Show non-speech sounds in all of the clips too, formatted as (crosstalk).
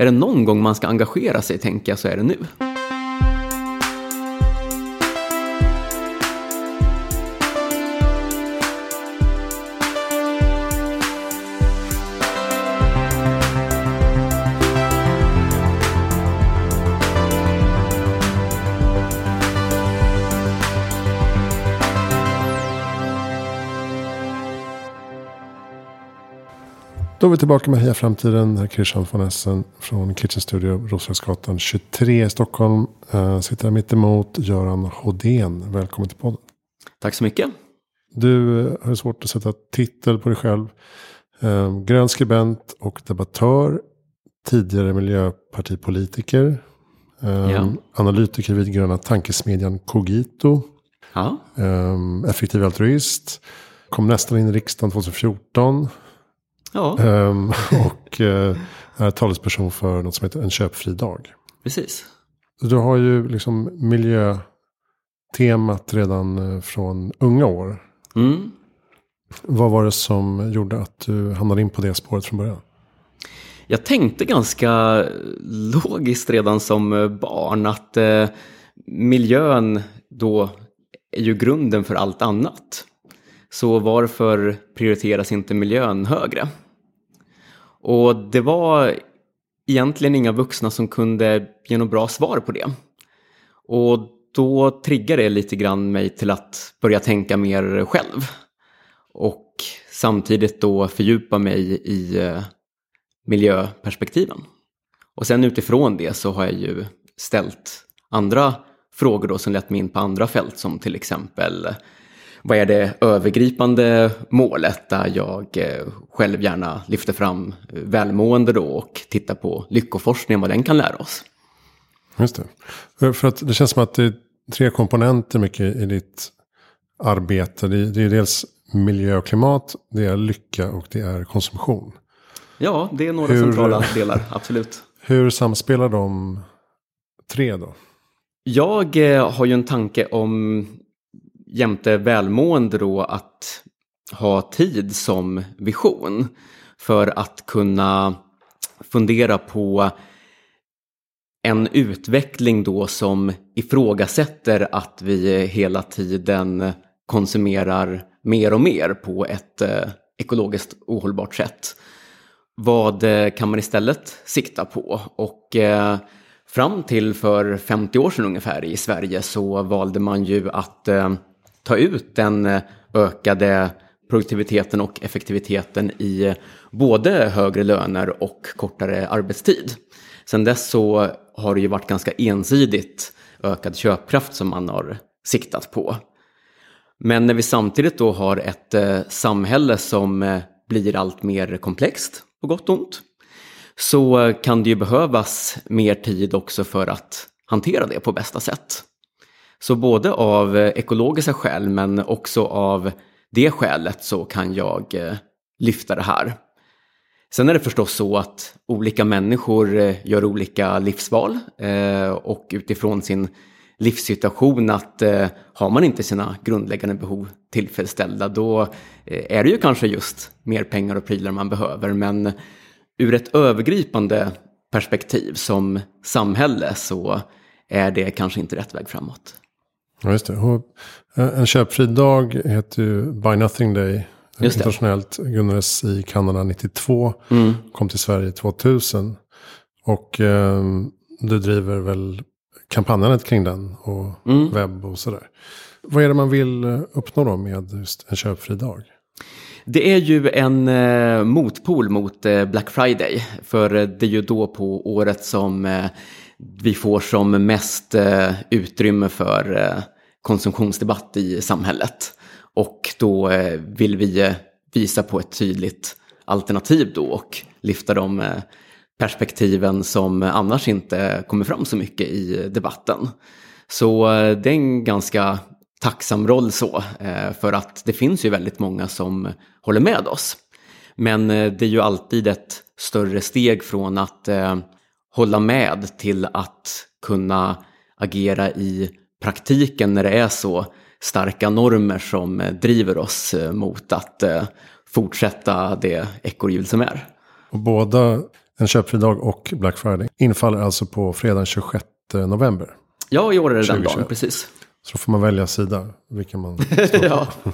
är det någon gång man ska engagera sig, tänker jag, så är det nu. Då är vi tillbaka med Heja Framtiden. Christian von Essen från Kitchen Studio, Roslagsgatan 23 i Stockholm. Uh, sitter här mitt emot Göran Hodén. Välkommen till podden. Tack så mycket. Du eh, har svårt att sätta titel på dig själv. Uh, grön skribent och debattör. Tidigare miljöpartipolitiker. Ja. Analytiker vid gröna tankesmedjan Cogito. Ja. Um, effektiv altruist. Kom nästan in i riksdagen 2014. Ja. Um, (laughs) och uh, är talesperson för något som heter En köpfri dag. Precis. Du har ju liksom miljötemat redan eh, från unga år. Mm. Vad var det som gjorde att du hamnade in på det spåret från början? Jag tänkte ganska logiskt redan som eh, barn att eh, miljön då är ju grunden för allt annat. Så varför prioriteras inte miljön högre? Och det var egentligen inga vuxna som kunde ge något bra svar på det. Och då triggade det lite grann mig till att börja tänka mer själv. Och samtidigt då fördjupa mig i eh, miljöperspektiven. Och sen utifrån det så har jag ju ställt andra frågor då som lett mig in på andra fält som till exempel vad är det övergripande målet där jag eh, själv gärna lyfter fram välmående då och tittar på lyckoforskning, vad den kan lära oss. Just det. För att det känns som att det är tre komponenter mycket i ditt arbete. Det är dels miljö och klimat, det är lycka och det är konsumtion. Ja, det är några hur, centrala delar, absolut. Hur samspelar de tre då? Jag eh, har ju en tanke om jämte välmående då att ha tid som vision för att kunna fundera på en utveckling då som ifrågasätter att vi hela tiden konsumerar mer och mer på ett eh, ekologiskt ohållbart sätt. Vad eh, kan man istället sikta på? Och eh, fram till för 50 år sedan ungefär i Sverige så valde man ju att ta ut den eh, ökade produktiviteten och effektiviteten i eh, både högre löner och kortare arbetstid. Sen dess så har det ju varit ganska ensidigt ökad köpkraft som man har siktat på. Men när vi samtidigt då har ett eh, samhälle som blir allt mer komplext, på gott och ont, så kan det ju behövas mer tid också för att hantera det på bästa sätt. Så både av eh, ekologiska skäl men också av det skälet så kan jag eh, lyfta det här. Sen är det förstås så att olika människor eh, gör olika livsval och utifrån sin livssituation att har man inte sina grundläggande behov tillfredsställda då är det ju kanske just mer pengar och prylar man behöver men ur ett övergripande perspektiv som samhälle så är det kanske inte rätt väg framåt. Ja, just det. Eh, en köpfri dag heter ju Buy Nothing Day. Just det. Internationellt grundades i Kanada 92. Mm. Kom till Sverige 2000. Och eh, du driver väl kampanjandet kring den och mm. webb och sådär. Vad är det man vill eh, uppnå då med just en köpfri dag? Det är ju en eh, motpol mot eh, Black Friday. För det är ju då på året som eh, vi får som mest eh, utrymme för eh, konsumtionsdebatt i samhället. Och då eh, vill vi eh, visa på ett tydligt alternativ då och lyfta de eh, perspektiven som annars inte kommer fram så mycket i debatten. Så det är en ganska tacksam roll så, för att det finns ju väldigt många som håller med oss. Men det är ju alltid ett större steg från att hålla med till att kunna agera i praktiken när det är så starka normer som driver oss eh, mot att eh, fortsätta det ekorrhjul som är. Och båda en köpfri dag och Black Friday. Infaller alltså på fredag 26 november. Ja, i år är det den dagen, precis. Så får man välja sida, vilken man (laughs) står ja. på.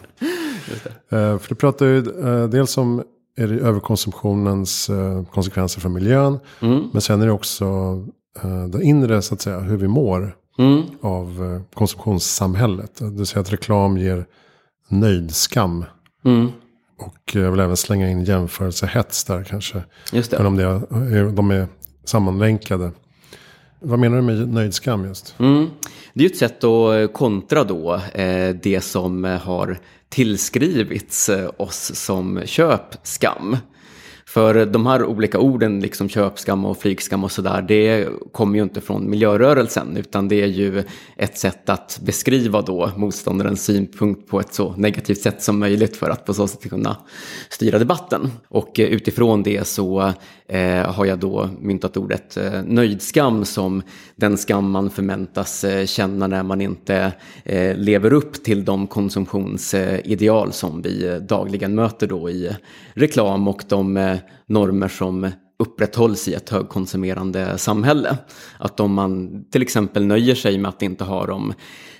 Eh, för du pratar ju eh, dels om är det överkonsumtionens eh, konsekvenser för miljön. Mm. Men sen är det också det inre, så att säga, hur vi mår mm. av konsumtionssamhället. Det vill säga att reklam ger nöjdskam. Mm. Och jag vill även slänga in jämförelsehets där kanske. Just det. Men om det är, de är sammanlänkade. Vad menar du med nöjdskam just? Mm. Det är ju ett sätt att kontra då eh, det som har tillskrivits eh, oss som köpskam. För de här olika orden, liksom köpskam och flygskam och sådär, det kommer ju inte från miljörörelsen, utan det är ju ett sätt att beskriva då motståndarens synpunkt på ett så negativt sätt som möjligt för att på så sätt kunna styra debatten. Och eh, utifrån det så eh, har jag då myntat ordet eh, nöjdskam som den skam man förväntas eh, känna när man inte eh, lever upp till de konsumtionsideal som vi eh, dagligen möter då i reklam och de eh, normer som upprätthålls i ett högkonsumerande samhälle. Att om man till exempel nöjer sig med att inte ha de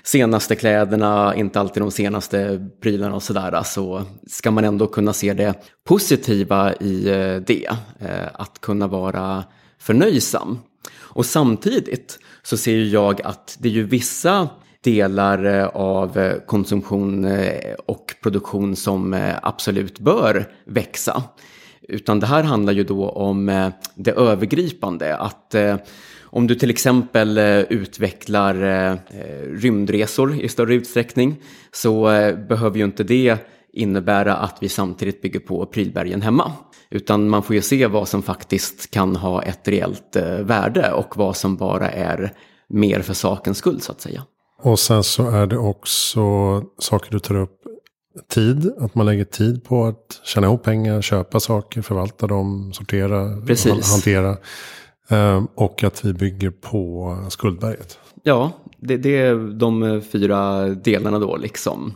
senaste kläderna, inte alltid de senaste prylarna och sådär, så ska man ändå kunna se det positiva i eh, det. Eh, att kunna vara förnöjsam. Och samtidigt så ser jag att det är ju vissa delar eh, av konsumtion och produktion som absolut bör växa. Utan det här handlar ju då om eh, det övergripande. Att eh, om du till exempel eh, utvecklar rymdresor i större utsträckning så behöver ju inte det innebära att vi samtidigt bygger på prylbergen hemma. Utan man får ju se vad som faktiskt kan ha ett reellt värde och vad som bara är mer för sakens skull så att säga. Och sen så är det också saker du tar upp tid. Att man lägger tid på att tjäna ihop pengar, köpa saker, förvalta dem, sortera, Precis. hantera. Ehm, och att vi bygger på skuldberget. Ja, det, det är de fyra delarna då liksom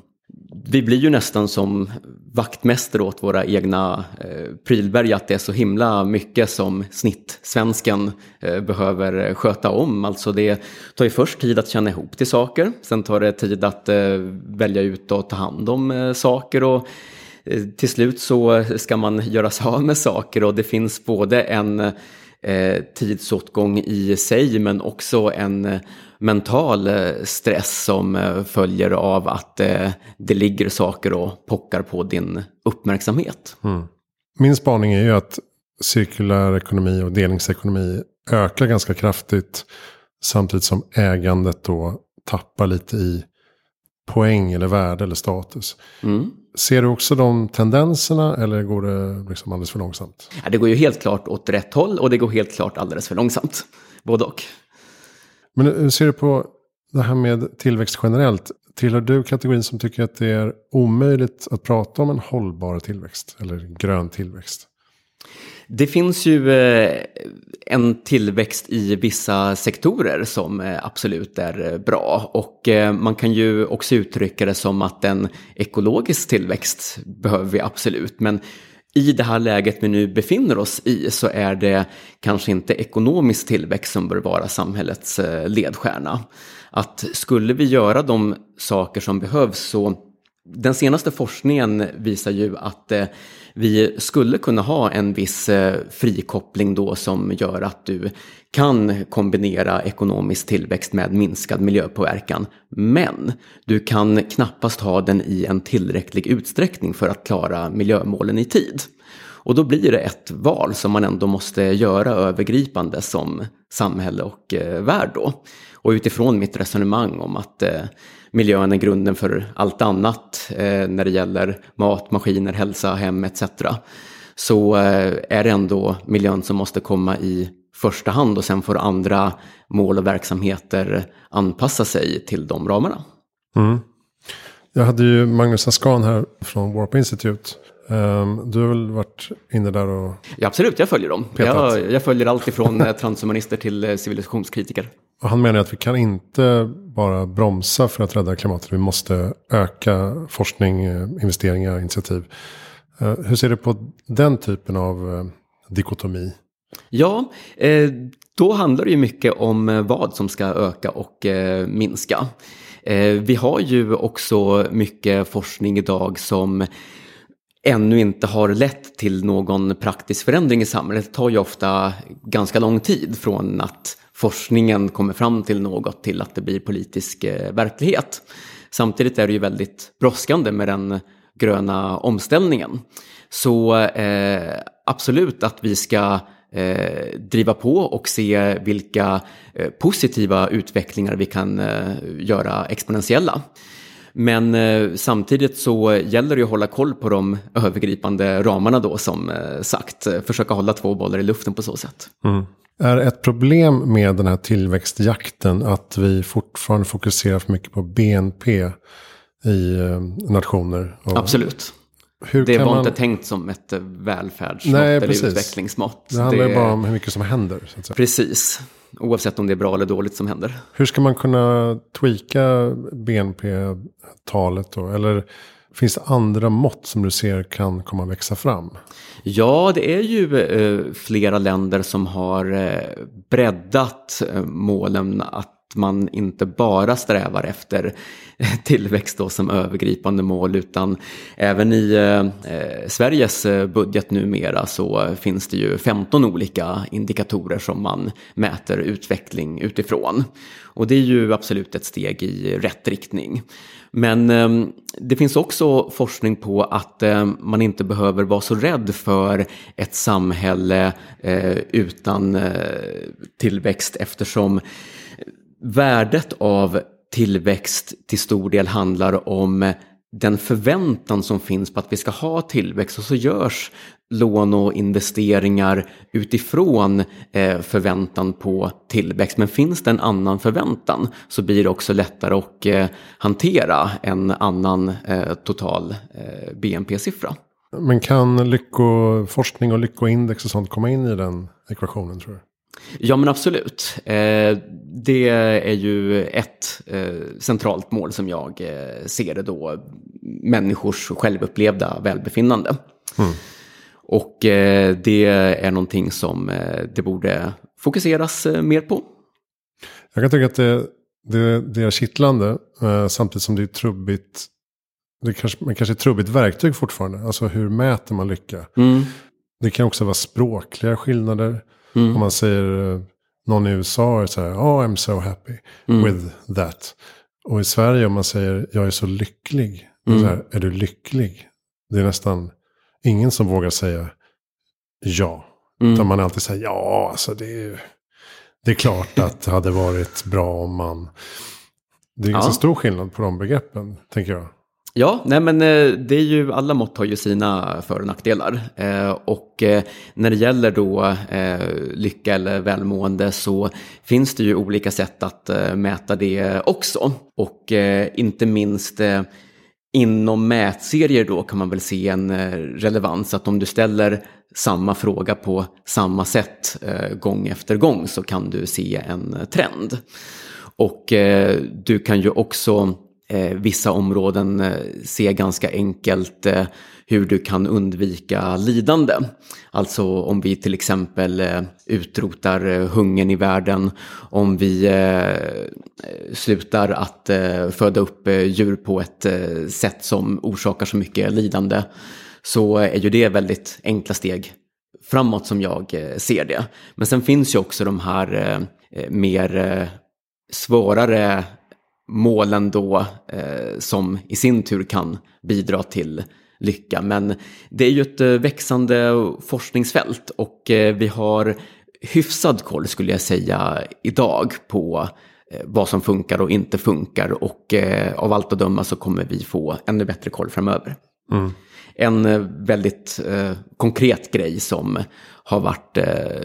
vi blir ju nästan som vaktmästare åt våra egna eh, prylberg att det är så himla mycket som snittsvensken eh, behöver sköta om. Alltså det tar ju först tid att känna ihop till saker, sen tar det tid att eh, välja ut och ta hand om eh, saker och eh, till slut så ska man göra sig av med saker och det finns både en eh, tidsåtgång i sig men också en mental eh, stress som eh, följer av att eh, det ligger saker och pockar på din uppmärksamhet. Mm. Min spaning är ju att cirkulär ekonomi och delningsekonomi ökar ganska kraftigt. Samtidigt som ägandet då tappar lite i poäng eller värde eller status. Mm. Ser du också de tendenserna eller går det liksom alldeles för långsamt? Ja, det går ju helt klart åt rätt håll och det går helt klart alldeles för långsamt. Både och. Men hur ser du på det här med tillväxt generellt? Tillhör du kategorin som tycker att det är omöjligt att prata om en hållbar tillväxt eller grön tillväxt? Det finns ju eh, en tillväxt i vissa sektorer som eh, absolut är eh, bra och man kan ju också uttrycka det som att en ekologisk tillväxt behöver vi absolut men i det här läget vi nu befinner oss i så är det kanske inte ekonomisk tillväxt som bör vara samhällets ledstjärna. Att skulle vi göra de saker som behövs så den senaste forskningen visar ju att vi skulle kunna ha en viss eh, frikoppling då som gör att du kan kombinera ekonomisk tillväxt med minskad miljöpåverkan. Men du kan knappast ha den i en tillräcklig utsträckning för att klara miljömålen i tid. Och då blir det ett val som man ändå måste göra övergripande som samhälle och eh, värld då. Och utifrån mitt resonemang om att eh, miljön är grunden för allt annat eh, när det gäller mat, maskiner, hälsa, hem etc. Så eh, är det ändå miljön som måste komma i första hand och sen får andra mål och verksamheter anpassa sig till de ramarna. Mm. Jag hade ju Magnus Askan här från Warp Institute. Um, du har väl varit inne där och... Ja, absolut, jag följer dem. Jag, jag, följer allt ifrån eh, transhumanister till eh, civilisationskritiker. Och han menar att vi kan inte bara bromsa för att rädda klimatet. Vi måste öka forskning, eh, investeringar, initiativ. Eh, hur ser du på den typen av eh, dikotomi? Ja, då handlar det ju mycket om vad som ska öka och minska. Vi har ju också mycket forskning idag som ännu inte har lett till någon praktisk förändring i samhället. Det tar ju ofta ganska lång tid från att forskningen kommer fram till något till att det blir politisk eh, verklighet. Samtidigt är det ju väldigt brådskande med den gröna omställningen. Så eh, absolut att vi ska eh, driva på och se vilka eh, positiva utvecklingar vi kan eh, göra exponentiella. Men eh, samtidigt så gäller det att hålla koll på de övergripande ramarna då som eh, sagt. Försöka hålla två bollar i luften på så sätt. Mm. Är ett problem med den här tillväxtjakten att vi fortfarande fokuserar för mycket på BNP i eh, nationer? Absolut. Hur det var man... inte tänkt som ett välfärdsmått Nej, eller precis. utvecklingsmått. Det handlar det... bara om hur mycket som händer. Precis, oavsett om det är bra eller dåligt som händer. Hur ska man kunna tweaka BNP-talet då? Eller finns det andra mått som du ser kan komma växa fram? Ja, det är ju eh, flera länder som har eh, breddat eh, målen att man inte bara strävar efter (laughs) tillväxt då som övergripande mål utan även i eh, Sveriges eh, budget numera så finns det ju 15 olika indikatorer som man mäter utveckling utifrån. Och det är ju absolut ett steg i rätt riktning. Men eh, det finns också forskning på att eh, man inte behöver vara så rädd för ett samhälle eh, utan eh, tillväxt eftersom värdet av tillväxt till stor del handlar om den förväntan som finns på att vi ska ha tillväxt och så görs lån och investeringar utifrån eh, förväntan på tillväxt. Men finns det en annan förväntan så blir det också lättare att eh, hantera en annan eh, total BNP-siffra. Men kan lyckoforskning och lyckoindex och sånt komma in i den ekvationen tror du? Ja men absolut. Eh, det är ju ett eh, centralt mål som jag eh, ser det då. Människors självupplevda välbefinnande. Mm. Och det är någonting som det borde fokuseras mer på. Jag kan tycka att det, det, det är kittlande samtidigt som det är trubbigt. Det kanske, men kanske är trubbigt verktyg fortfarande. Alltså hur mäter man lycka? Mm. Det kan också vara språkliga skillnader. Mm. Om man säger eh, någon i USA är så här, oh I'm so happy mm. with that. Och i Sverige om man säger, jag är så lycklig. Mm. Så här, är du lycklig? Det är nästan ingen som vågar säga ja. Mm. Utan man alltid säger, ja alltså det är, det är klart att det hade varit bra om man... Det är ganska ja. stor skillnad på de begreppen, tänker jag. Ja, nej men eh, det är ju, alla mått har ju sina för och nackdelar. Eh, och eh, när det gäller då eh, lycka eller välmående så finns det ju olika sätt att mäta det också. Och inte minst inom mätserier då kan man väl se en relevans att om du ställer samma fråga på samma sätt gång efter gång så kan du se en trend. Och du kan ju också Eh, vissa områden eh, se ganska enkelt eh, hur du kan undvika lidande. Alltså om vi till exempel eh, utrotar eh, hungern i världen, om vi slutar att föda upp djur på ett sätt som orsakar så mycket lidande, så är ju det väldigt enkla steg framåt som jag ser det. Men sen finns ju också de här mer svårare målen då eh, som i sin tur kan bidra till lycka. Men det är ju ett eh, växande forskningsfält och eh, vi har hyfsad koll skulle jag säga idag på eh, vad som funkar och inte funkar och eh, av allt att döma så kommer vi få ännu bättre koll framöver. Mm. En eh, väldigt konkret grej som har varit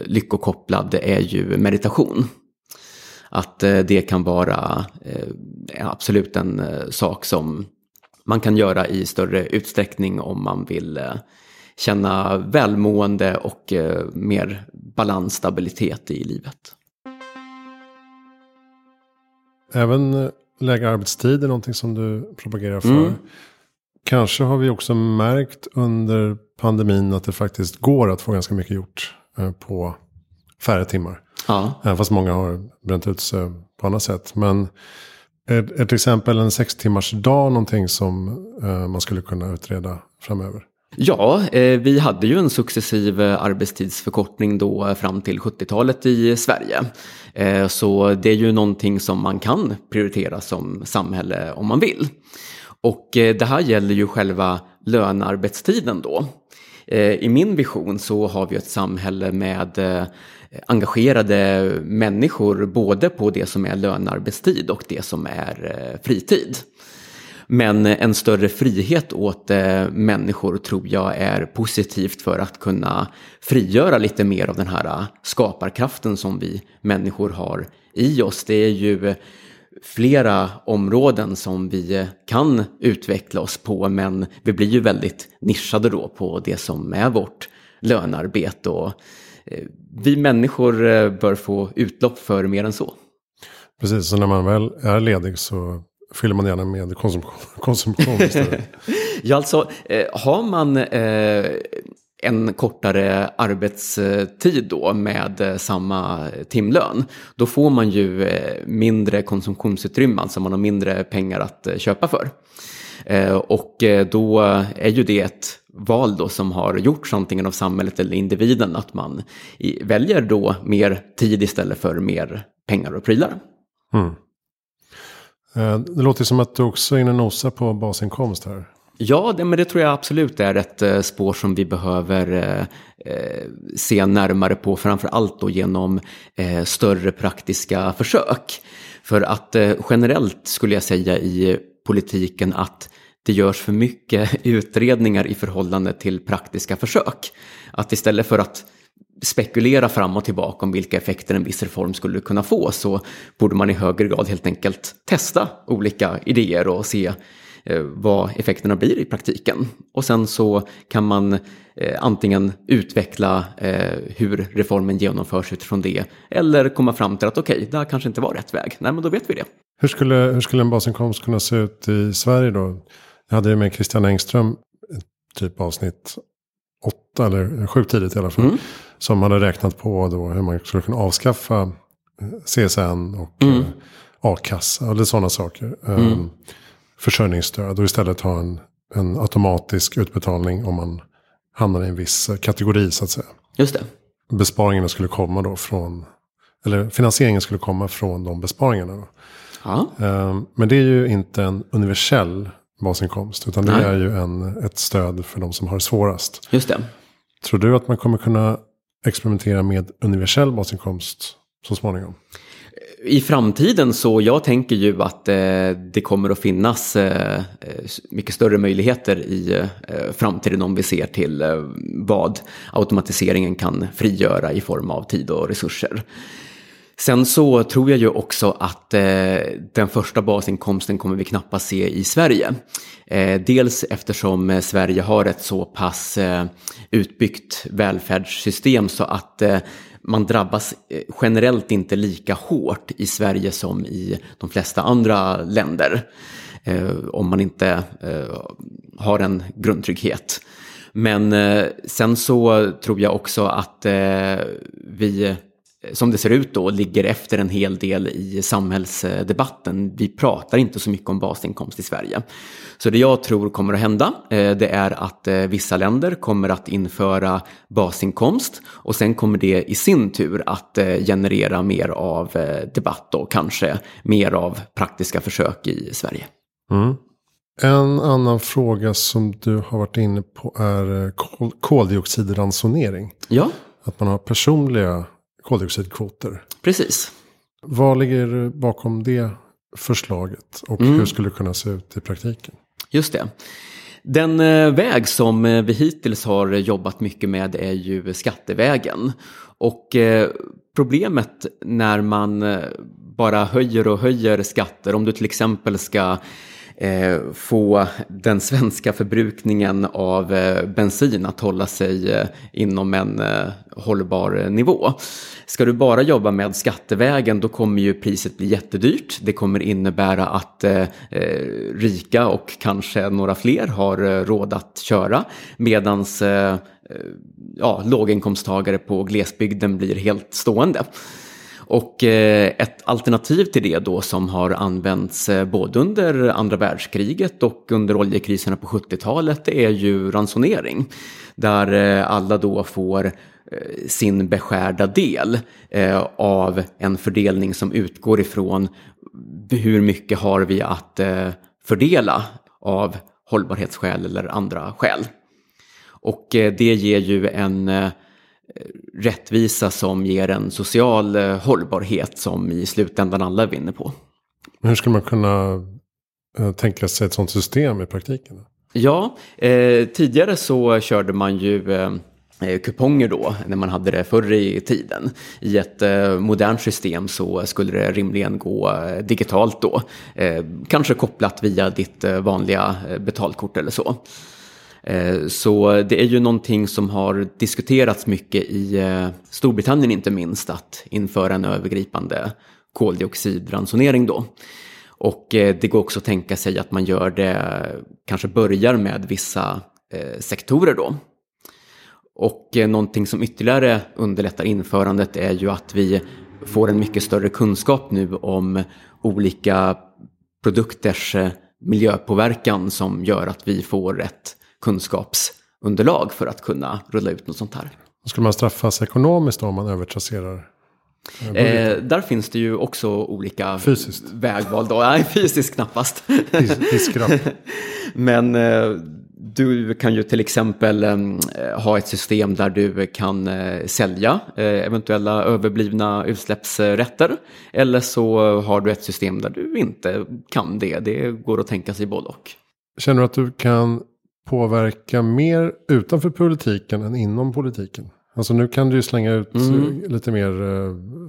lyckokopplad är ju meditation att eh, det kan vara eh, absolut en eh, sak som man kan göra i större utsträckning om man vill känna välmående och mer balans, stabilitet i livet. Även lägre arbetstid är någonting som du propagerar för. Mm. Kanske har vi också märkt under pandemin att det faktiskt går att få ganska mycket gjort på färre timmar. Ja. Även fast många har bränt ut sig på annat sätt. Men är, är till exempel en sex timmars dag någonting som eh, man skulle kunna utreda framöver? Ja, eh, vi hade ju en successiv eh, arbetstidsförkortning då fram till 70-talet i Sverige. Eh, så det är ju någonting som man kan prioritera som samhälle om man vill. Och det här gäller ju själva lönearbetstiden då. I min vision så har vi ett samhälle med Eh, engagerade människor både på det som är lönearbetstid och det som är eh, fritid. Men eh, en större frihet åt människor tror jag är positivt för att kunna frigöra lite mer av den här skaparkraften som vi människor har i oss. Det är ju flera områden som vi kan utveckla oss på men vi blir ju väldigt nischade då på det som är vårt lönarbete och vi människor bör få utlopp för mer än så. Precis, så när man väl är ledig så fyller man gärna med konsumtion, (laughs) konsumtion istället. (laughs) ja, alltså eh, har man eh, en kortare arbetstid då med eh, samma timlön, då får man ju eh, mindre konsumtionsutrymme, alltså man har mindre pengar att eh, köpa för. Eh, och då är ju det ett val då som har gjorts antingen av samhället eller individen, att man väljer då mer tid istället för mer pengar och prylar. Mm. Eh, det låter som att du också är inne och nosar på basinkomst här. Ja, det, men det tror jag absolut är ett eh, spår som vi behöver eh, eh, se närmare på, framför allt då genom eh, större praktiska försök. För att eh, generellt skulle jag säga i politiken att det görs för mycket (laughs) utredningar i förhållande till praktiska försök. Att istället för att spekulera fram och tillbaka om vilka effekter en viss reform skulle kunna få så borde man i högre grad helt enkelt testa olika idéer och se eh, vad effekterna blir i praktiken. Och sen så kan man eh, antingen utveckla eh, hur reformen genomförs utifrån det eller komma fram till att okej, okay, det här kanske inte var rätt väg. Nej, men då vet vi det. Hur skulle, hur skulle en basinkomst kunna se ut i Sverige då? Jag hade ju med Christian Engström typ avsnitt åtta eller sjukt tidigt i alla fall. Mm. Som hade räknat på då hur man skulle kunna avskaffa eh, CSN och mm. eh, a-kassa eller sådana saker. Mm. Um, försörjningsstöd och istället ha en, en automatisk utbetalning om man hamnar i en viss kategori så att säga. Just det. Besparingarna skulle komma då från, eller finansieringen skulle komma från de besparingarna. Då. Ja. Um, men det är ju inte en universell basinkomst. Utan det Nej. är ju en, ett stöd för de som har det svårast. Just det. Tror du att man kommer kunna experimentera med universell basinkomst så småningom? I framtiden så jag tänker ju att eh, det kommer att finnas eh, mycket större möjligheter i eh, framtiden om vi ser till eh, vad automatiseringen kan frigöra i form av tid och resurser. Sen så tror jag ju också att eh, den första basinkomsten kommer vi knappast se i Sverige. Eh, dels eftersom eh, Sverige har ett så pass eh, utbyggt välfärdssystem så att eh, man drabbas eh, generellt inte lika hårt i Sverige som i de flesta andra länder. Eh, om man inte har en grundtrygghet. Men sen så tror jag också att vi som det ser ut då, ligger efter en hel del i samhällsdebatten. Vi pratar inte så mycket om basinkomst i Sverige. Så det jag tror kommer att hända, eh, det är att eh, vissa länder kommer att införa basinkomst och sen kommer det i sin tur att eh, generera mer av debatt och kanske mer av praktiska försök i Sverige. Mm. En annan fråga som du har varit inne på är koldioxidransonering. Ja. Att man har personliga koldioxidkvoter. Precis. Vad ligger bakom det förslaget och mm. hur skulle det kunna se ut i praktiken? Just det. Den eh, väg som eh, vi hittills har jobbat mycket med är ju skattevägen. Och eh, problemet när man bara höjer och höjer skatter, om du till exempel ska Eh, få den svenska förbrukningen av eh, bensin att hålla sig eh, inom en eh, hållbar nivå. Ska du bara jobba med skattevägen då kommer ju priset bli jättedyrt. Det kommer innebära att eh, eh rika och kanske några fler har eh, råd att köra medans ja, låginkomsttagare på glesbygden blir helt stående. Och eh, ett alternativ till det då som har använts eh, både under andra världskriget och under oljekriserna på 70-talet är ju ransonering. Där eh, alla då får sin beskärda del av en fördelning som utgår ifrån hur mycket har vi att fördela av hållbarhetsskäl eller andra skäl. Och det ger ju en eh, rättvisa som ger en social eh, hållbarhet som i slutändan alla vinner på. Men hur ska man kunna tänka sig ett sådant system i praktiken? Ja, eh, tidigare så körde man ju eh, Eh, kuponger då, när man hade det förr i tiden. I ett eh, modernt system så skulle det rimligen gå eh, digitalt då. Eh, kanske kopplat via ditt eh, vanliga eh, betalkort eller så. Eh, så det är ju någonting som har diskuterats mycket i eh, Storbritannien inte minst, att införa en övergripande koldioxidransonering då. Och eh, det går också att tänka sig att man gör det, kanske börjar med vissa sektorer då. Och någonting som ytterligare underlättar införandet är ju att vi får en mycket större kunskap nu om olika produkters miljöpåverkan som gör att vi får ett kunskapsunderlag för att kunna rulla ut något sånt här. Skulle man straffas ekonomiskt om man övertrasserar? Eh, där finns det ju också olika fysiskt. vägval. Då. Nej, fysiskt knappast. (laughs) Men eh, du kan ju till exempel eh, ha ett system där du kan eh, sälja eh, eventuella överblivna utsläppsrätter. Eller så har du ett system där du inte kan det. Det går att tänka sig både och. Känner du att du kan påverka mer utanför politiken än inom politiken? Alltså nu kan du ju slänga ut mm. lite mer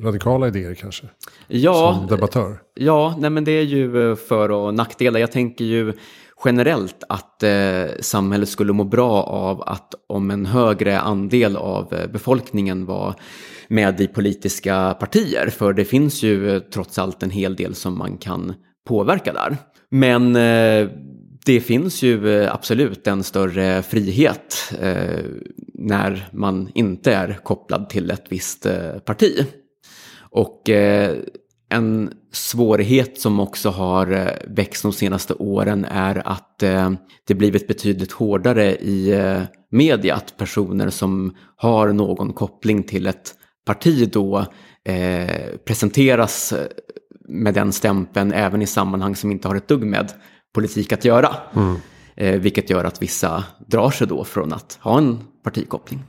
radikala idéer kanske. Ja, som debattör. Ja, nej men det är ju för och nackdelar. Jag tänker ju generellt att eh, samhället skulle må bra av att om en högre andel av eh, befolkningen var med i politiska partier. För det finns ju eh, trots allt en hel del som man kan påverka där. Men eh, det finns ju eh, absolut en större frihet eh, när man inte är kopplad till ett visst eh, parti. Och eh, en svårighet som också har växt de senaste åren är att eh, det blivit betydligt hårdare i eh, media att personer som har någon koppling till ett parti då presenteras med den stämpeln även i sammanhang som inte har ett dugg med politik att göra. Mm. vilket gör att vissa drar sig då från att ha en partikoppling.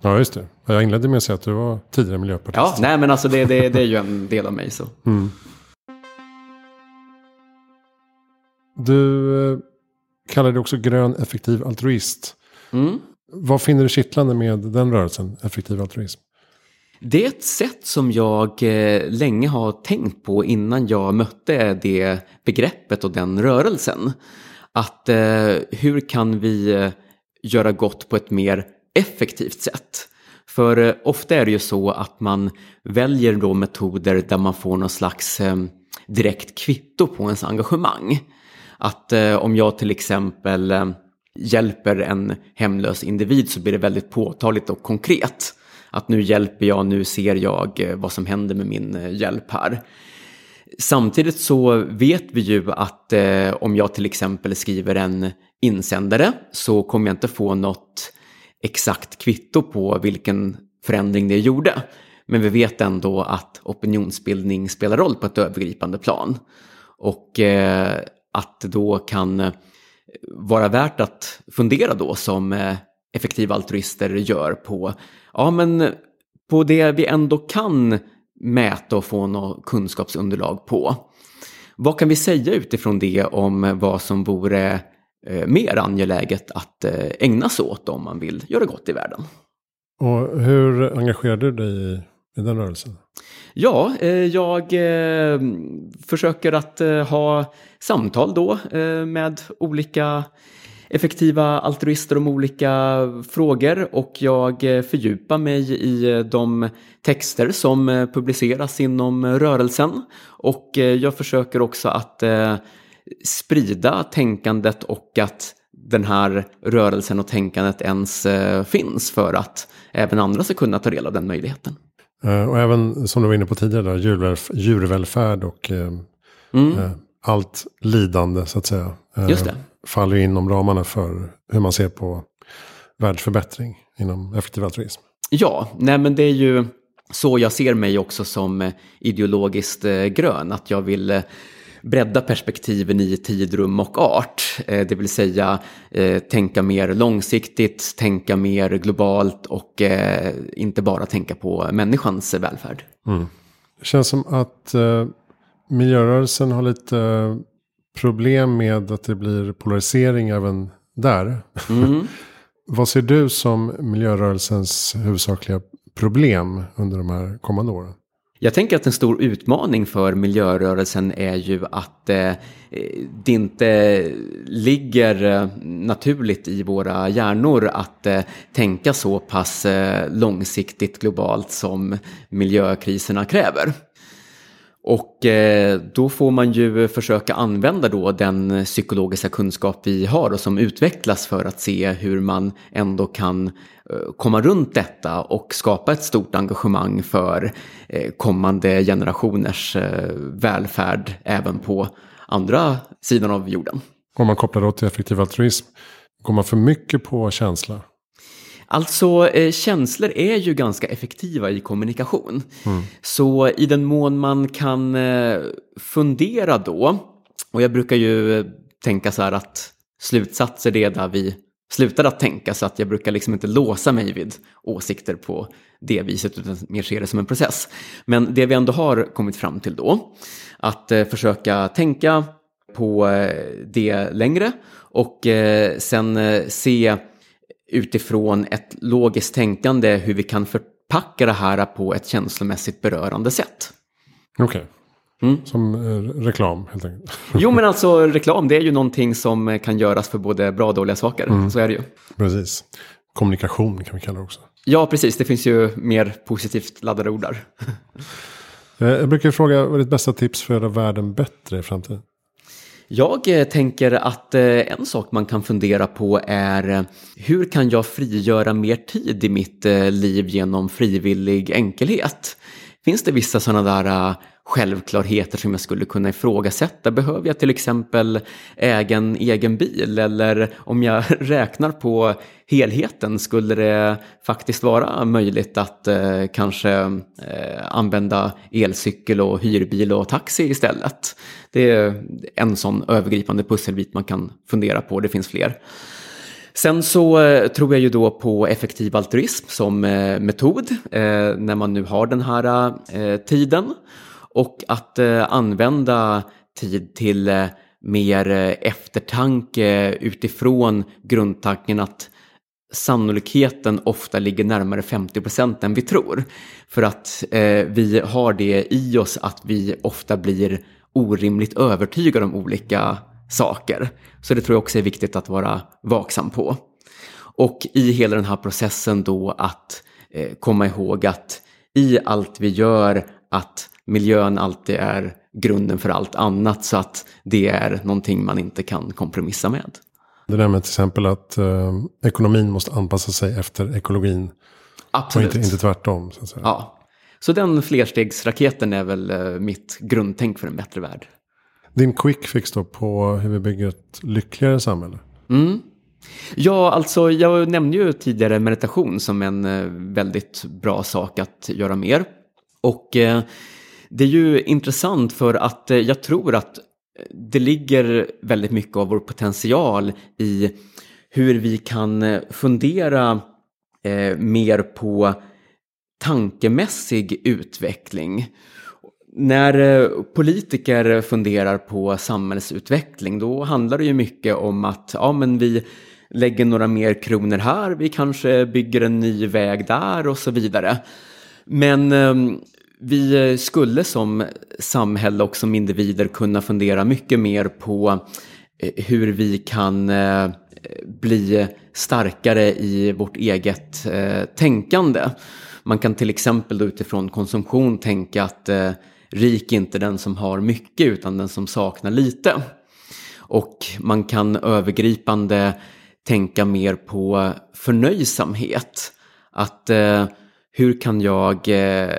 Ja, just det. Jag inledde med att säga att du var tidigare miljöpartist. Ja, nej men alltså det, det, det är ju en del av mig så. Mm. Du eh, kallar dig också grön effektiv altruist. Mm. Vad finner du kittlande med den rörelsen, effektiv altruism? Det är ett sätt som jag eh, länge har tänkt på innan jag mötte det begreppet och den rörelsen. Att eh, hur kan vi eh, göra gott på ett mer effektivt sätt. För eh, ofta är det ju så att man väljer då metoder där man får någon slags eh, direkt kvitto på ens engagemang. Att eh, om jag till exempel eh, hjälper en hemlös individ så blir det väldigt påtagligt och konkret. Att nu hjälper jag, nu ser jag eh, vad som händer med min eh, hjälp här. Samtidigt så vet vi ju att eh, om jag till exempel skriver en insändare så kommer jag inte få något exakt kvitto på vilken förändring det gjorde. Men vi vet ändå att opinionsbildning spelar roll på ett övergripande plan. Och eh, att det då kan eh, vara värt att fundera då som eh, effektiva altruister gör på, ja men på det vi ändå kan mäta och få något kunskapsunderlag på. Vad kan vi säga utifrån det om vad som vore Eh, mer angeläget att eh, ägna sig åt om man vill göra gott i världen. Och hur engagerar du dig i, i den rörelsen? Ja, eh, jag försöker att ha samtal då med olika effektiva altruister om olika frågor och jag fördjupar mig i de texter som publiceras inom rörelsen och jag försöker också att sprida tänkandet och att den här rörelsen och tänkandet ens eh, finns för att även andra ska kunna ta del av den möjligheten. Eh, och även som du var inne på tidigare, djurvälf djurvälfärd och eh, mm. eh, allt lidande så att säga. Eh, Just det. Faller inom ramarna för hur man ser på världsförbättring inom effektiv altruism. Ja, nej men det är ju så jag ser mig också som ideologiskt grön. Att jag vill bredda perspektiven i tid, rum och art. Eh, det vill säga eh, tänka mer långsiktigt, tänka mer globalt och eh, inte bara tänka på människans välfärd. Mm. Det känns som att miljörörelsen har lite problem med att det blir polarisering även där. Mm. (laughs) Vad ser du som miljörörelsens huvudsakliga problem under de här kommande åren? Jag tänker att en stor utmaning för miljörörelsen är ju att eh, det inte ligger eh, naturligt i våra hjärnor att eh, tänka så pass eh, långsiktigt globalt som miljökriserna kräver. Och eh, då får man ju försöka använda då den psykologiska kunskap vi har och som utvecklas för att se hur man ändå kan eh, komma runt detta och skapa ett stort engagemang för eh, kommande generationers eh, välfärd även på andra sidan av jorden. Om man kopplar då till effektiv altruism, går man för mycket på känsla? Alltså eh, känslor är ju ganska effektiva i kommunikation. Mm. Så i den mån man kan eh, fundera då, och jag brukar ju tänka så här att slutsatser är där vi slutar att tänka så att jag brukar liksom inte låsa mig vid åsikter på det viset utan mer se det som en process. Men det vi ändå har kommit fram till då, att eh, försöka tänka på eh, det längre och eh, sen eh, se utifrån ett logiskt tänkande hur vi kan förpacka det här på ett känslomässigt berörande sätt. Okej. Okay. Mm. Som eh, reklam helt enkelt. (laughs) jo men alltså reklam det är ju någonting som kan göras för både bra och dåliga saker. Mm. Så är det ju. Precis. Kommunikation kan vi kalla det också. Ja precis, det finns ju mer positivt laddade ord där. (laughs) Eh, jag brukar fråga vad är ditt bästa tips för att göra världen bättre i framtiden? Jag eh, tänker att eh, en sak man kan fundera på är eh, hur kan jag frigöra mer tid i mitt liv genom frivillig enkelhet? Finns det vissa sådana där självklarheter som jag skulle kunna ifrågasätta? Behöver jag till exempel äga en egen bil? Eller om jag (laughs) räknar på helheten, skulle det faktiskt vara möjligt att eh, kanske eh, använda elcykel och hyrbil och taxi istället? Det är en sån övergripande pusselbit man kan fundera på, det finns fler. Sen så eh, tror jag ju då på effektiv altruism som eh, metod eh, när man nu har den här tiden. Och att eh, använda tid till eh, mer eh, eftertanke utifrån grundtanken att sannolikheten ofta ligger närmare 50 procent än vi tror. För att eh, vi har det i oss att vi ofta blir orimligt övertygade om olika saker. Så det tror jag också är viktigt att vara vaksam på. Och i hela den här processen då att eh, komma ihåg att i allt vi gör att miljön alltid är grunden för allt annat så att det är någonting man inte kan kompromissa med. Det där med till exempel att eh, ekonomin måste anpassa sig efter ekologin. Absolut. Och inte, inte tvärtom. Så att säga. Ja. Så den flerstegsraketen är väl eh, mitt grundtänk för en bättre värld. Din quick fix då på hur vi bygger ett lyckligare samhälle. Mm. Ja, alltså jag nämnde ju tidigare meditation som en eh, väldigt bra sak att göra mer. Och eh, det är ju intressant för att eh, jag tror att eh, det ligger väldigt mycket av vår potential i hur vi kan eh, fundera mer på tankemässig utveckling. När politiker funderar på samhällsutveckling då handlar det ju mycket om att ja, men vi lägger några mer kronor här, vi kanske bygger en ny väg där och så vidare. Men ehm, vi eh, skulle som samhälle och som individer kunna fundera mycket mer på eh, hur vi kan eh, bli starkare i vårt eget tänkande. Man kan till exempel utifrån konsumtion tänka att rik är inte den som har mycket utan den som saknar lite. Och man kan övergripande tänka mer på förnöjsamhet. Att eh, hur kan jag eh,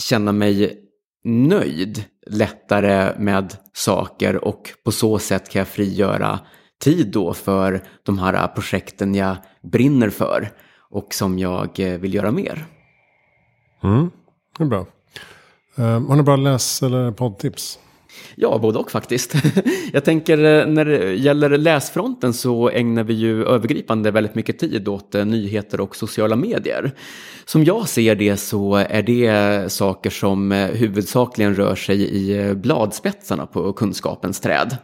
känna mig nöjd lättare med saker och på så sätt kan jag frigöra tid då för de här projekten jag brinner för och som jag eh, vill göra mer. Mm, det är bra. Um, har ni bra läs eller poddtips? Ja, både och faktiskt. (laughs) Jag tänker eh, när det gäller läsfronten så ägnar vi ju övergripande väldigt mycket tid åt eh, nyheter och sociala medier. Som jag ser det så är det saker som eh, huvudsakligen rör sig i bladspetsarna på kunskapens träd.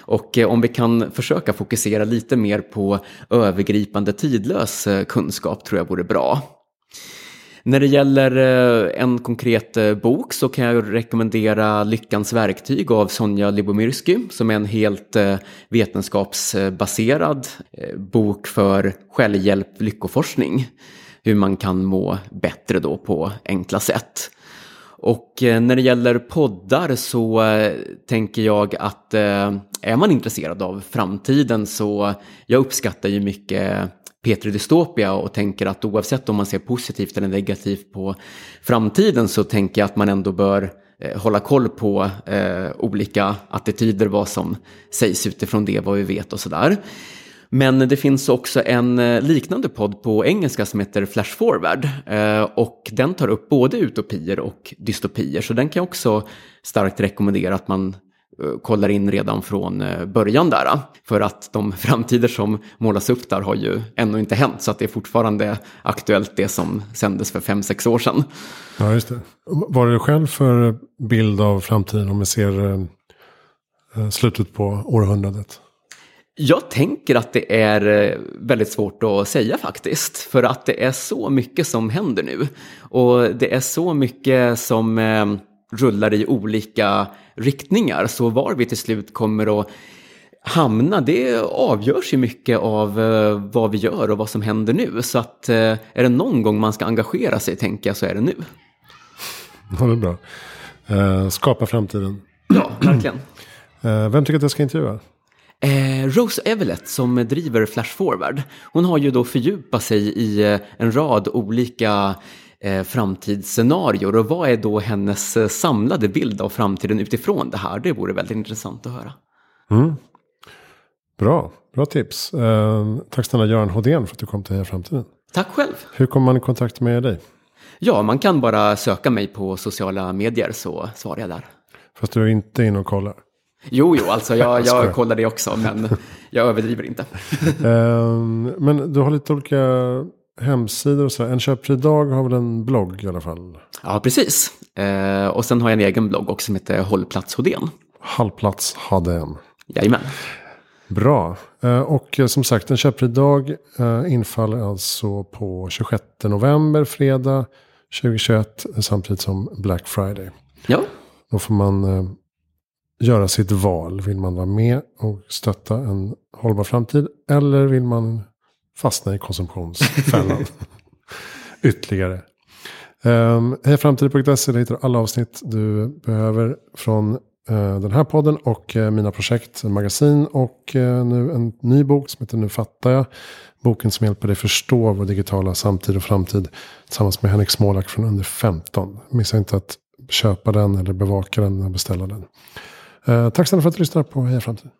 Och om vi kan försöka fokusera lite mer på övergripande tidlös kunskap tror jag vore bra. När det gäller eh, en konkret eh, bok så kan jag rekommendera Lyckans verktyg av Sonja Libomirsky som är en helt eh, vetenskapsbaserad bok för självhjälp, lyckoforskning. Hur man kan må bättre då på enkla sätt. Och när det gäller poddar så tänker jag att är man intresserad av framtiden så jag uppskattar ju mycket Petri Dystopia och tänker att oavsett om man ser positivt eller negativt på framtiden så tänker jag att man ändå bör eh, hålla koll på eh, olika attityder, vad som sägs utifrån det, vad vi vet och sådär. Men det finns också en eh, liknande podd på engelska som heter Flash Forward eh, och den tar upp både utopier och dystopier så den kan jag också starkt rekommendera att man kollar in redan från eh, början där. För att de (laughs) framtider som målas upp där har ju ännu inte hänt så att det är fortfarande aktuellt det som sändes för fem sex år sedan. Ja, just det. Vad är det själv för bild av framtiden om vi ser eh, slutet på århundradet? Jag tänker att det är väldigt svårt att säga faktiskt. För att det är så mycket som händer nu. Och det är så mycket som rullar i olika riktningar. Så var vi till slut kommer att hamna, det avgörs ju mycket av eh, vad vi gör och vad som händer nu. Så att eh, är det någon gång man ska engagera sig, tänker jag, så är det nu. Ja, det är bra. Eh, skapa framtiden. Ja, verkligen. (clears throat) vem tycker att jag ska intervjua? Rose Evelett som driver Flash Forward. Hon har ju då fördjupat sig i en rad olika framtidsscenarier och vad är då hennes eh, samlade bild av framtiden utifrån det här? Det vore väldigt intressant att höra. Mm. Bra, bra tips. Eh, tack snälla Göran Hodén för att du kom till Heja Framtiden. Tack själv. Hur kommer man i kontakt med dig? Ja, man kan bara söka mig på sociala medier så svarar jag där. Fast du är inte inne och kollar? Jo, jo, alltså jag, (laughs) jag kollar det också, men jag överdriver inte. um, (laughs) men du har lite olika hemsidor och så. En köpfri dag har väl en blogg i alla fall? Ja, precis. Eh, och sen har jag en egen blogg också som heter Hållplats Hodén. Hållplats Hodén. Jajamän. Bra. Eh, och som sagt en köpfri dag eh, infaller alltså på 26 november, fredag 2021, samtidigt som Black Friday. Ja. Då får man eh, göra sitt val. Vill man vara med och stötta en hållbar framtid? Eller vill man fastna i konsumtionsfällan (laughs) ytterligare. Ehm, um, Hejaframtid.se, där hittar du alla avsnitt du behöver från uh, den här podden och uh, mina projekt, magasin och uh, nu en ny bok som heter Nu fattar jag. Boken som hjälper dig förstå vår digitala samtid och framtid tillsammans med Henrik Smålak från under 15. Missa inte att köpa den eller bevaka den och beställa den. Uh, tack snälla för att du lyssnar på Heja Framtid.